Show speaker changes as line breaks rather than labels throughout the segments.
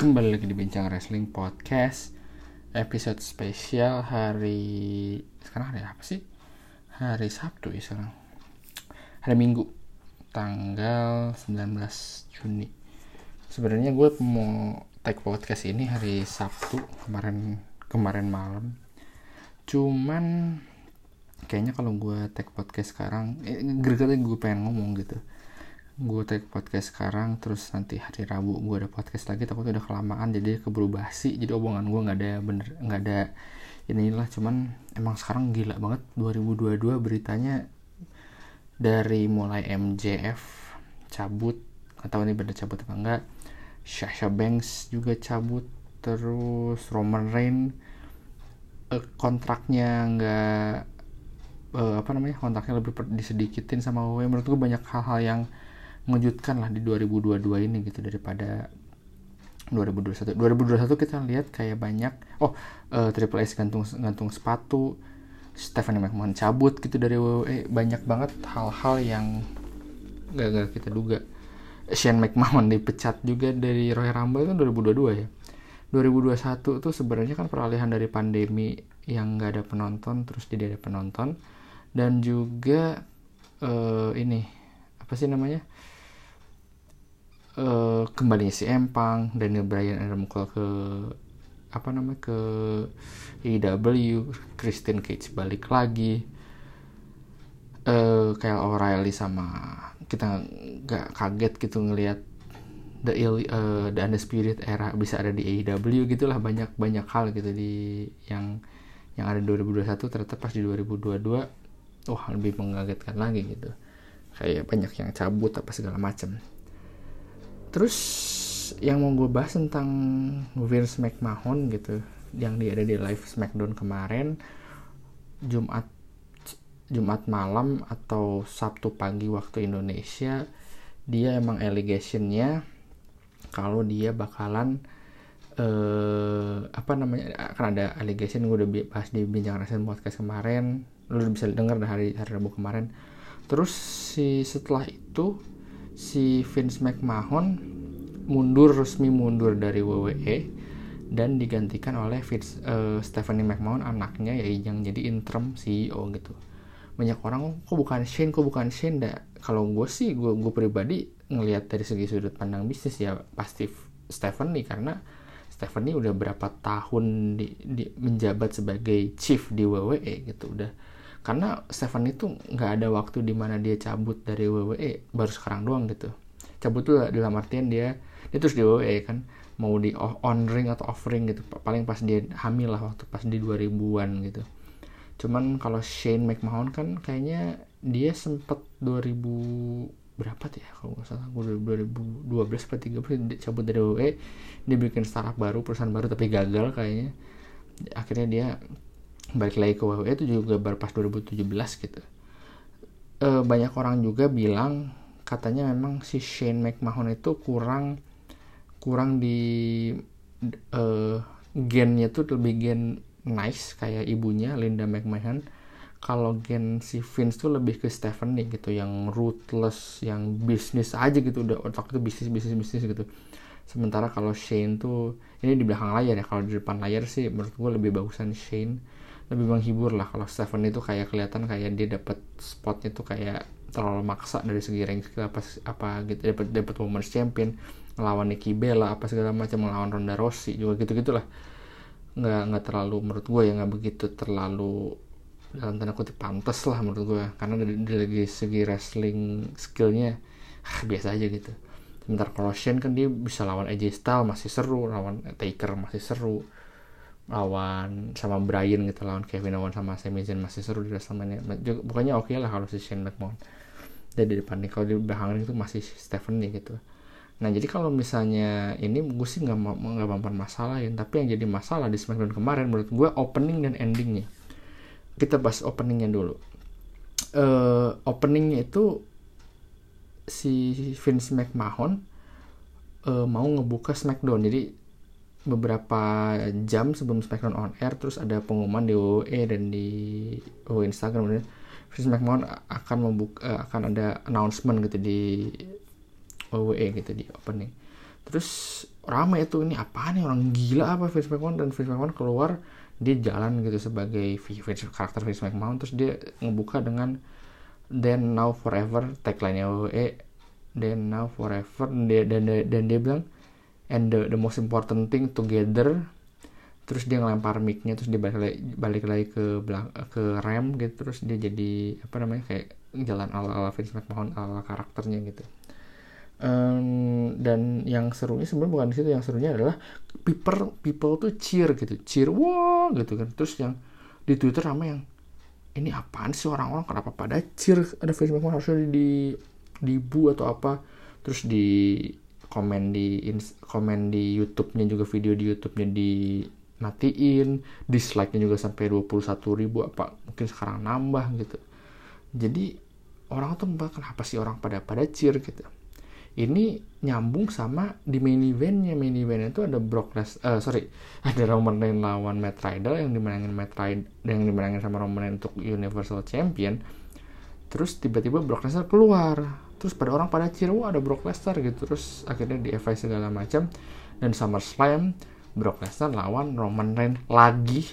Kembali lagi di Bincang Wrestling Podcast. Episode spesial hari Sekarang hari apa sih? Hari Sabtu ya sekarang. Hari Minggu Tanggal 19 Juni. Sebenarnya gue mau take podcast ini hari Sabtu Kemarin kemarin malam. Cuman Kayaknya kalau gue take podcast sekarang eh, gue pengen ngomong gitu gue take podcast sekarang terus nanti hari Rabu gue ada podcast lagi takut udah kelamaan jadi keburu basi jadi omongan gue nggak ada bener nggak ada inilah. Cuman emang sekarang gila banget 2022 beritanya dari mulai MJF cabut atau ini bener cabut apa enggak Sasha Banks juga cabut terus Roman Reigns eh, kontraknya nggak eh, apa namanya kontraknya lebih disedikitin sama WWE menurut gue banyak hal-hal yang mengejutkan lah di 2022 ini gitu daripada 2021 2021 kita lihat kayak banyak oh uh, Triple H gantung gantung sepatu Stephanie McMahon cabut gitu dari WWE banyak banget hal-hal yang gak kita duga. Shane McMahon dipecat juga dari Royal Rumble kan 2022 ya. 2021 tuh sebenarnya kan peralihan dari pandemi yang gak ada penonton terus jadi ada penonton. Dan juga uh, ini apa sih namanya uh, kembalinya si Empang Daniel Bryan Adam Cole ke apa namanya ke AEW Christian Cage balik lagi. Uh, kayak O'Reilly sama kita nggak kaget gitu ngelihat the ill uh, the undisputed era bisa ada di AEW gitulah banyak banyak hal gitu di yang yang ada di 2021 ternyata pas di 2022 wah lebih mengagetkan lagi gitu. Kayak banyak yang cabut apa segala macam terus yang mau gue bahas tentang Vince McMahon gitu yang dia ada di live Smackdown kemarin Jumat Jumat malam atau Sabtu pagi waktu Indonesia dia emang allegationnya kalau dia bakalan eh, apa namanya akan ada allegation gue udah bahas di bincang resen podcast kemarin. Lu udah bisa denger dari hari Rabu kemarin. Terus si setelah itu si Vince McMahon mundur resmi mundur dari WWE dan digantikan oleh Vince, uh, Stephanie McMahon anaknya ya yang jadi interim CEO gitu. Banyak orang kok bukan Shane? Kok bukan Shane? Dah kalau gue sih gue gue pribadi ngelihat dari segi sudut pandang bisnis ya pasti Stephanie karena Stephanie udah berapa tahun di, di menjabat sebagai chief di WWE gitu udah karena Stefan itu nggak ada waktu di mana dia cabut dari WWE baru sekarang doang gitu. Cabut tuh dalam artian dia dia terus di WWE kan mau di on ring atau off ring gitu. Paling pas dia hamil lah waktu pas di 2000-an gitu. Cuman kalau Shane McMahon kan kayaknya dia sempet 2000 berapa tuh ya kalau nggak salah. 2012 atau 13 dia cabut dari WWE dia bikin startup baru perusahaan baru tapi gagal kayaknya. Akhirnya dia balik lagi ke WWE itu juga baru pas 2017 gitu. E, banyak orang juga bilang katanya memang si Shane McMahon itu kurang kurang di e, gennya tuh lebih gen nice kayak ibunya Linda McMahon. Kalau gen si Vince tuh lebih ke Stephanie gitu yang ruthless yang bisnis aja gitu. Udah otak itu bisnis bisnis bisnis gitu. Sementara kalau Shane tuh ini di belakang layar ya kalau di depan layar sih menurut gue lebih bagusan Shane lebih menghibur lah. Kalau Stephen itu kayak kelihatan kayak dia dapat spotnya tuh kayak terlalu maksa dari segi rank apa apa gitu. Dapat dapat women's champion melawan Nikki Bella apa segala macam melawan Ronda Rousey juga gitu gitulah nggak nggak terlalu menurut gue ya nggak begitu terlalu dalam tanda kutip pantas lah menurut gue karena dari, dari segi wrestling skillnya ah, biasa aja gitu. Sebentar kalau Shane kan dia bisa lawan AJ Styles masih seru lawan Taker masih seru lawan sama Brian gitu lawan Kevin Owens sama Sami Zayn masih seru di WrestleMania. Pokoknya oke okay lah kalau si Shane McMahon. Jadi di depan nih kalau di belakang itu masih Stephanie gitu. Nah jadi kalau misalnya ini gue sih nggak nggak masalah masalahin tapi yang jadi masalah di SmackDown kemarin menurut gue opening dan endingnya. Kita bahas openingnya dulu. Uh, openingnya itu si Vince McMahon uh, mau ngebuka SmackDown. Jadi beberapa jam sebelum SmackDown on air terus ada pengumuman di WWE dan di WWE Instagram. Dan Vince McMahon akan membuka uh, akan ada announcement gitu di WWE gitu di opening. Terus rame itu ini apa nih orang gila apa Vince McMahon? Dan Vince McMahon keluar dia jalan gitu sebagai karakter Vince McMahon terus dia ngebuka dengan then now forever tagline-nya WWE then now forever dan dan, dan dia bilang and the, the most important thing together terus dia ngelempar mic-nya terus dia balik balik lagi ke belak ke rem gitu terus dia jadi apa namanya kayak jalan ala ala Vince McMahon ala karakternya gitu. Um, dan yang serunya sebenarnya bukan di situ yang serunya adalah people people tuh cheer gitu cheer wah gitu kan. Terus yang di Twitter sama yang ini apaan sih orang-orang kenapa pada cheer ada Vince McMahon harusnya di di bu atau apa? Terus di komen di komen di YouTube-nya juga video di YouTube-nya di matiin dislike-nya juga sampai 21 ribu apa mungkin sekarang nambah gitu. Jadi orang tuh kenapa sih orang pada pada cheer gitu? Ini nyambung sama di main eventnya. Main event itu ada Brock Lesnar uh, sorry ada Roman Reigns lawan Matt Riddle yang dimenangin Matt Riddle yang dimenangin sama Roman Reigns untuk Universal Champion. Terus tiba-tiba Brock Lesnar keluar terus pada orang pada cheer wah ada Brock Lesnar gitu. Terus akhirnya di FI segala macam. Dan SummerSlam Brock Lesnar lawan Roman Reigns lagi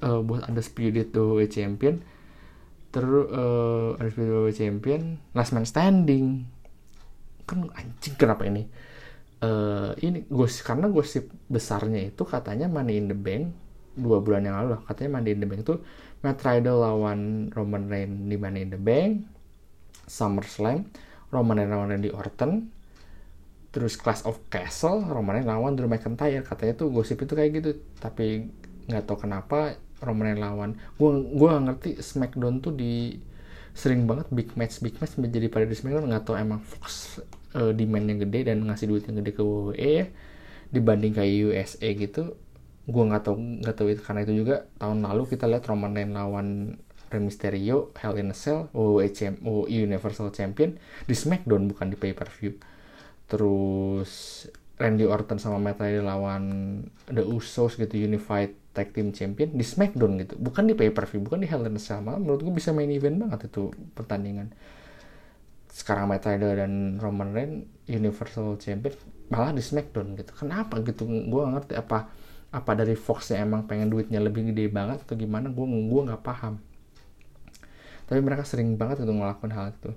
uh, buat ada Spirit WWE Champion. Terus uh, ada Spirit WWE Champion Last Man Standing. Kan anjing kenapa ini? Uh, ini gosip karena gosip besarnya itu katanya Money in the Bank dua bulan yang lalu katanya Money in the Bank itu Matt Riddle lawan Roman Reigns di Money in the Bank SummerSlam Roman Reigns lawan Randy Orton terus Clash of Castle Roman Reigns lawan Drew McIntyre. Katanya tuh gosip itu kayak gitu tapi nggak tahu kenapa Roman Reigns lawan. Gue gue ngerti Smackdown tuh di sering banget big match big match menjadi pada di SmackDown. Nggak tahu emang Fox uh, demandnya gede dan ngasih duit yang gede ke WWE ya dibanding kayak USA gitu. Gue nggak tahu nggak tahu itu karena itu juga tahun lalu kita lihat Roman Reigns lawan Rey Mysterio Hell in a Cell WWE, Champ, WWE Universal Champion di SmackDown bukan di pay per view terus Randy Orton sama Matt Riddle lawan The Usos gitu Unified tag team champion di Smackdown gitu. Bukan di pay per view bukan di Hell in a Cell. Malah menurut gue bisa main event banget itu pertandingan. Sekarang Matt Riddle dan Roman Reigns Universal Champion malah di Smackdown gitu. Kenapa gitu? Gue ngerti apa apa dari Fox yang emang pengen duitnya lebih gede banget atau gimana? Gue gue nggak paham tapi mereka sering banget itu ngelakuin hal itu.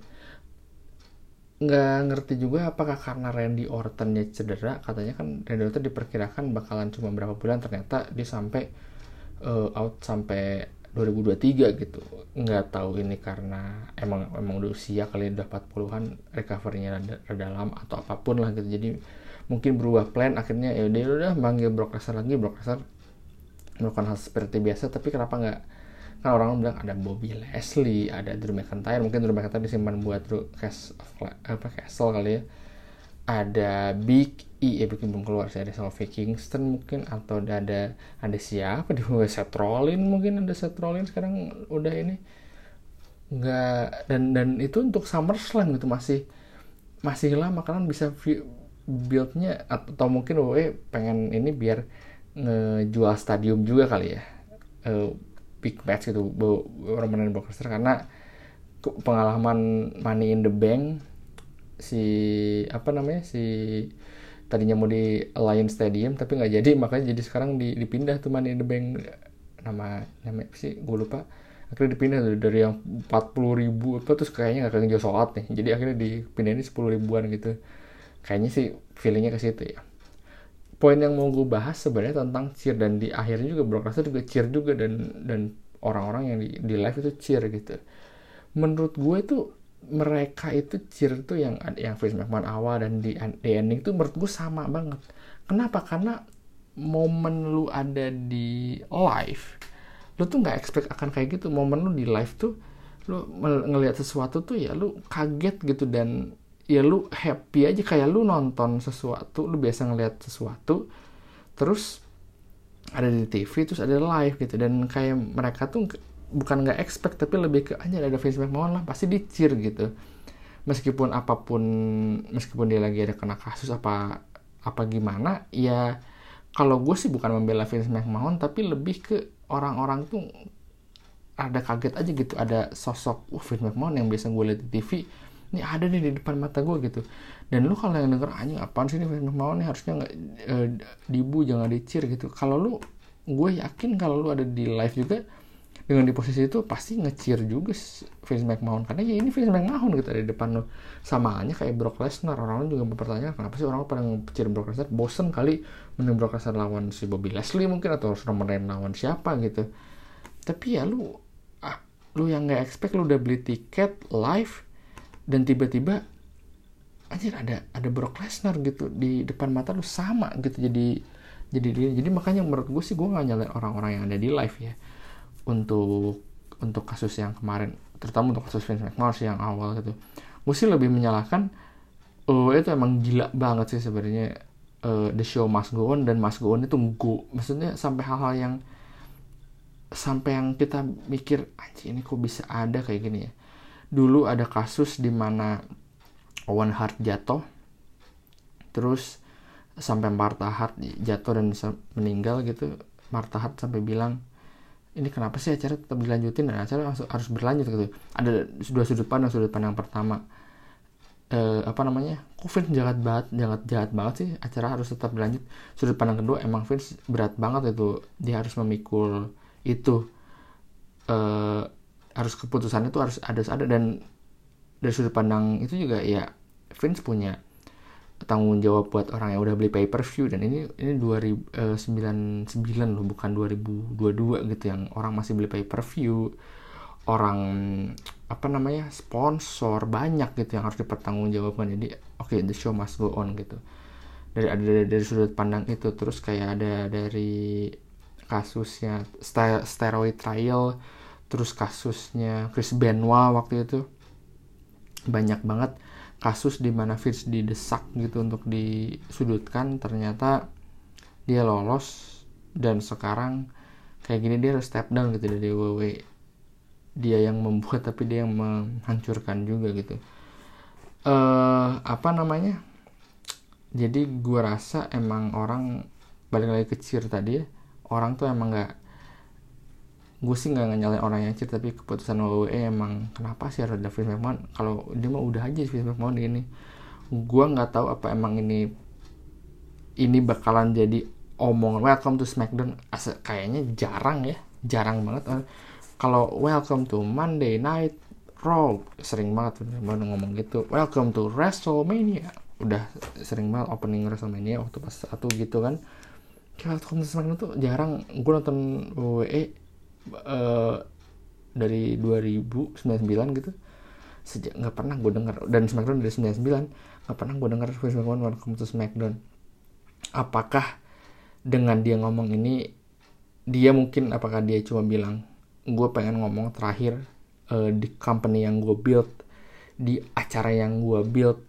Nggak ngerti juga apakah karena Randy Ortonnya cedera katanya kan Randy Orton diperkirakan bakalan cuma berapa bulan ternyata dia sampai uh, out sampai 2023 gitu. Nggak tahu ini karena emang emang udah usia kali udah 40-an recovery-nya rada, rada atau apa pun lah gitu. Jadi mungkin berubah plan akhirnya ya udah udah manggil Brock Lesnar lagi. Brock Lesnar melakukan hal seperti biasa tapi kenapa nggak kan orang bilang ada Bobby Leslie ada Drew McIntyre. Mungkin Drew McIntyre disimpan buat Drew Castle, apa Castle kali ya. Ada Big E ya belum keluar sih. Ada Sylvie Kingston mungkin atau ada ada, ada siapa? Di Seth Rollins mungkin ada Seth Rollins sekarang udah ini. Nggak dan dan itu untuk SummerSlam gitu masih masih lama. Kalian bisa buildnya atau mungkin WWE pengen ini biar ngejual stadium juga kali ya. Uh, big match gitu Roman Lesnar karena pengalaman Money in the Bank si apa namanya si tadinya mau di Alliance Stadium tapi nggak jadi. Makanya jadi sekarang di, dipindah tuh Money in the Bank. Nama nama sih? Gue lupa. Akhirnya dipindah tuh dari yang 40 ribu apa terus kayaknya nggak kejauh soal nih. Jadi akhirnya dipindah ini 10 ribuan gitu. Kayaknya sih feelingnya ke situ ya poin yang mau gue bahas sebenarnya tentang cheer dan di akhirnya juga Lesnar juga cheer juga dan dan orang-orang yang di, di live itu cheer gitu. Menurut gue itu mereka itu cheer itu yang yang Vince McMahon awal dan di, di ending itu menurut gue sama banget. Kenapa? Karena momen lu ada di live lu tuh nggak expect akan kayak gitu. Momen lu di live tuh lu ngelihat sesuatu tuh ya lu kaget gitu dan ya lu happy aja kayak lu nonton sesuatu lu biasa ngeliat sesuatu terus ada di TV terus ada live gitu. Dan kayak mereka tuh bukan nggak expect tapi lebih ke aja ada Vince McMahon lah pasti dicir gitu. Meskipun apa pun meskipun dia lagi ada kena kasus apa apa gimana ya kalau gue sih bukan membela Vince McMahon tapi lebih ke orang-orang tuh ada kaget aja gitu. Ada sosok Vince McMahon yang biasa gue lihat di TV ini ada nih di depan mata gue gitu. Dan lu kalau yang denger anjing apaan sih ini? Vince McMahon nih? Harusnya nggak e, dibu jangan dicir gitu. Kalau lu gue yakin kalau lu ada di live juga dengan di posisi itu pasti ngecir juga Vince McMahon. Karena ya ini Vince McMahon gitu di depan lo sama aja kayak Brock Lesnar. Orang-orang juga mempertanyakan kenapa sih orang pada ngecir Brock Lesnar? Bosen kali mending Brock Lesnar lawan si Bobby Leslie mungkin atau Roman Reigns lawan siapa gitu. Tapi ya lu ah, lu yang nggak expect lu udah beli tiket live dan tiba-tiba anjir ada ada Brock Lesnar gitu di depan mata lu sama gitu jadi jadi jadi makanya menurut gue sih gue nggak nyalain orang-orang yang ada di live ya. Untuk untuk kasus yang kemarin terutama untuk kasus Vince McMahon sih yang awal gitu. Gue sih lebih menyalahkan oh itu emang gila banget sih sebenarnya uh, the show must go on dan must go on itu go. Maksudnya sampai hal-hal yang sampai yang kita mikir anjir ini kok bisa ada kayak gini ya dulu ada kasus di mana Owen Hart jatuh terus sampai Martha Hart jatuh dan meninggal gitu. Martha Hart sampai bilang ini kenapa sih acara tetap dilanjutin dan acara harus berlanjut? Gitu. Ada dua sudut pandang. Sudut pandang pertama eh, apa namanya kok Vince jahat banget jahat jahat banget sih? Acara harus tetap berlanjut. Sudut pandang kedua emang Vince berat banget itu. Dia harus memikul itu. Eh, harus keputusan itu harus ada ada dan dari sudut pandang itu juga ya Vince punya tanggung jawab buat orang yang udah beli pay per view dan ini ini 2099 eh, loh bukan 2022 gitu yang orang masih beli pay per view orang apa namanya sponsor banyak gitu yang harus dipertanggungjawabkan. Jadi oke okay, the show must go on gitu. Dari ada dari, dari sudut pandang itu terus kayak ada dari kasusnya steroid trial terus kasusnya Chris Benoit waktu itu. Banyak banget kasus di mana Fitz didesak gitu untuk disudutkan. Ternyata dia lolos dan sekarang kayak gini dia harus step down gitu dari WWE dia yang membuat tapi dia yang menghancurkan juga gitu. Uh, apa namanya? Jadi gue rasa emang orang balik lagi kecil tadi ya orang tuh emang nggak gue sih nggak nyalain orang yang cheat tapi keputusan WWE emang kenapa sih ada Vince McMahon kalau dia mah udah aja Vince McMahon ini gue nggak tahu apa emang ini ini bakalan jadi omongan welcome to SmackDown. Asa, kayaknya jarang ya jarang banget. Kalau welcome to Monday Night Raw sering banget baru ngomong gitu. Welcome to WrestleMania. Udah sering banget opening WrestleMania waktu pas satu gitu kan. Welcome to SmackDown tuh jarang. Gue nonton WWE uh, dari 2099 gitu sejak nggak pernah gue dengar dan Smackdown dari 99 nggak pernah gue dengar Vince McMahon welcome to Smackdown. Apakah dengan dia ngomong ini dia mungkin apakah dia cuma bilang gue pengen ngomong terakhir uh, di company yang gue build di acara yang gue build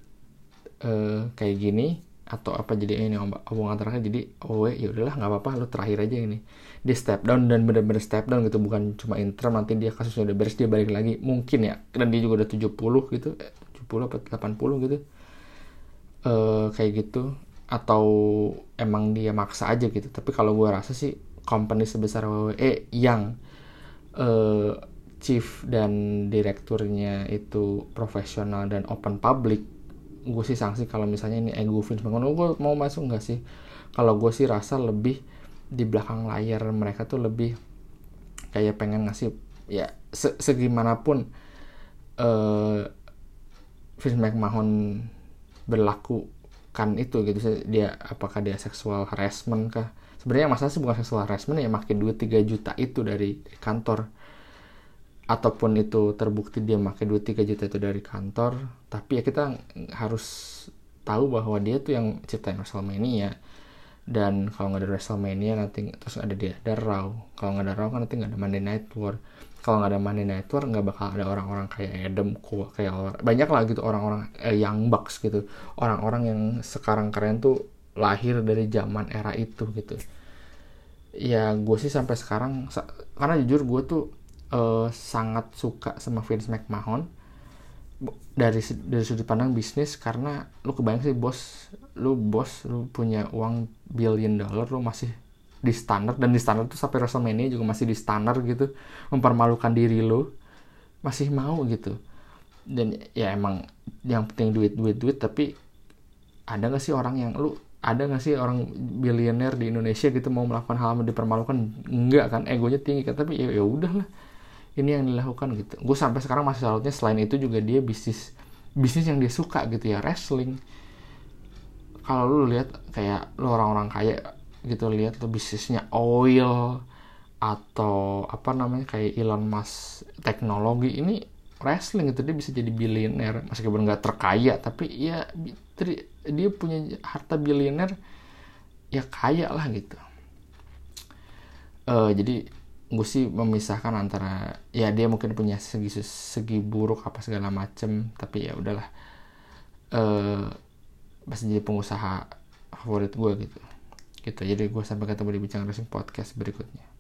uh, kayak gini atau apa? Jadi ini omongan terakhir jadi oh ya udahlah nggak apa-apa lu terakhir aja ini dia step down dan bener-bener step down gitu bukan cuma interim nanti dia kasusnya udah beres dia balik lagi. Mungkin ya dan dia juga udah 70 gitu 70 apa 80 gitu. Uh, kayak gitu. Atau emang dia maksa aja gitu. Tapi kalau gue rasa sih company sebesar WWE yang uh, chief dan direkturnya itu profesional dan open public gue sih sanksi kalau misalnya ini ego Vince McMahon. Gue mau masuk nggak sih? Kalau gue sih rasa lebih di belakang layar mereka tuh lebih kayak pengen ngasih ya se segimanapun uh, Vince McMahon berlakukan itu gitu. Dia apakah dia seksual harassment kah? Sebenarnya masalah sih bukan seksual harassment ya makin duit 3 juta itu dari, kantor. Ataupun itu terbukti dia makin duit 3 juta itu dari kantor. Tapi ya kita harus tahu bahwa dia tuh yang ciptain WrestleMania dan kalau nggak ada WrestleMania nanti terus ada dia ada Raw. Kalau nggak ada Raw kan nanti nggak ada Monday Night War. Kalau nggak ada Monday Night War nggak bakal ada orang-orang kayak Adam Cole kayak orang banyak lah gitu orang-orang eh, Young Bucks gitu. Orang-orang yang sekarang keren tuh lahir dari zaman era itu gitu. Ya gue sih sampai sekarang karena jujur gue tuh uh, sangat suka sama Vince McMahon dari dari sudut pandang bisnis karena lu kebayang sih bos lu bos lu punya uang billion dollar lu masih di standar dan di standar tuh sampai WrestleMania juga masih di standar gitu mempermalukan diri lu masih mau gitu. Dan ya emang yang penting duit duit duit tapi ada nggak sih orang yang lu ada nggak sih orang bilioner di Indonesia gitu mau melakukan hal yang dipermalukan? Enggak kan egonya tinggi kan tapi ya ya udahlah ini yang dilakukan gitu. Gue sampai sekarang masih salutnya selain itu juga dia bisnis bisnis yang dia suka gitu ya wrestling. Kalau lu lihat kayak lu orang-orang kaya gitu lihat tuh bisnisnya oil atau apa namanya kayak Elon Musk teknologi ini wrestling itu dia bisa jadi bilioner meskipun nggak terkaya tapi ya dia punya harta bilioner ya kaya lah gitu. Uh, jadi gue sih memisahkan antara ya dia mungkin punya segi segi buruk apa segala macem tapi ya udahlah uh, pasti jadi pengusaha favorit gue gitu. Gitu jadi gue sampai ketemu di bincang racing podcast berikutnya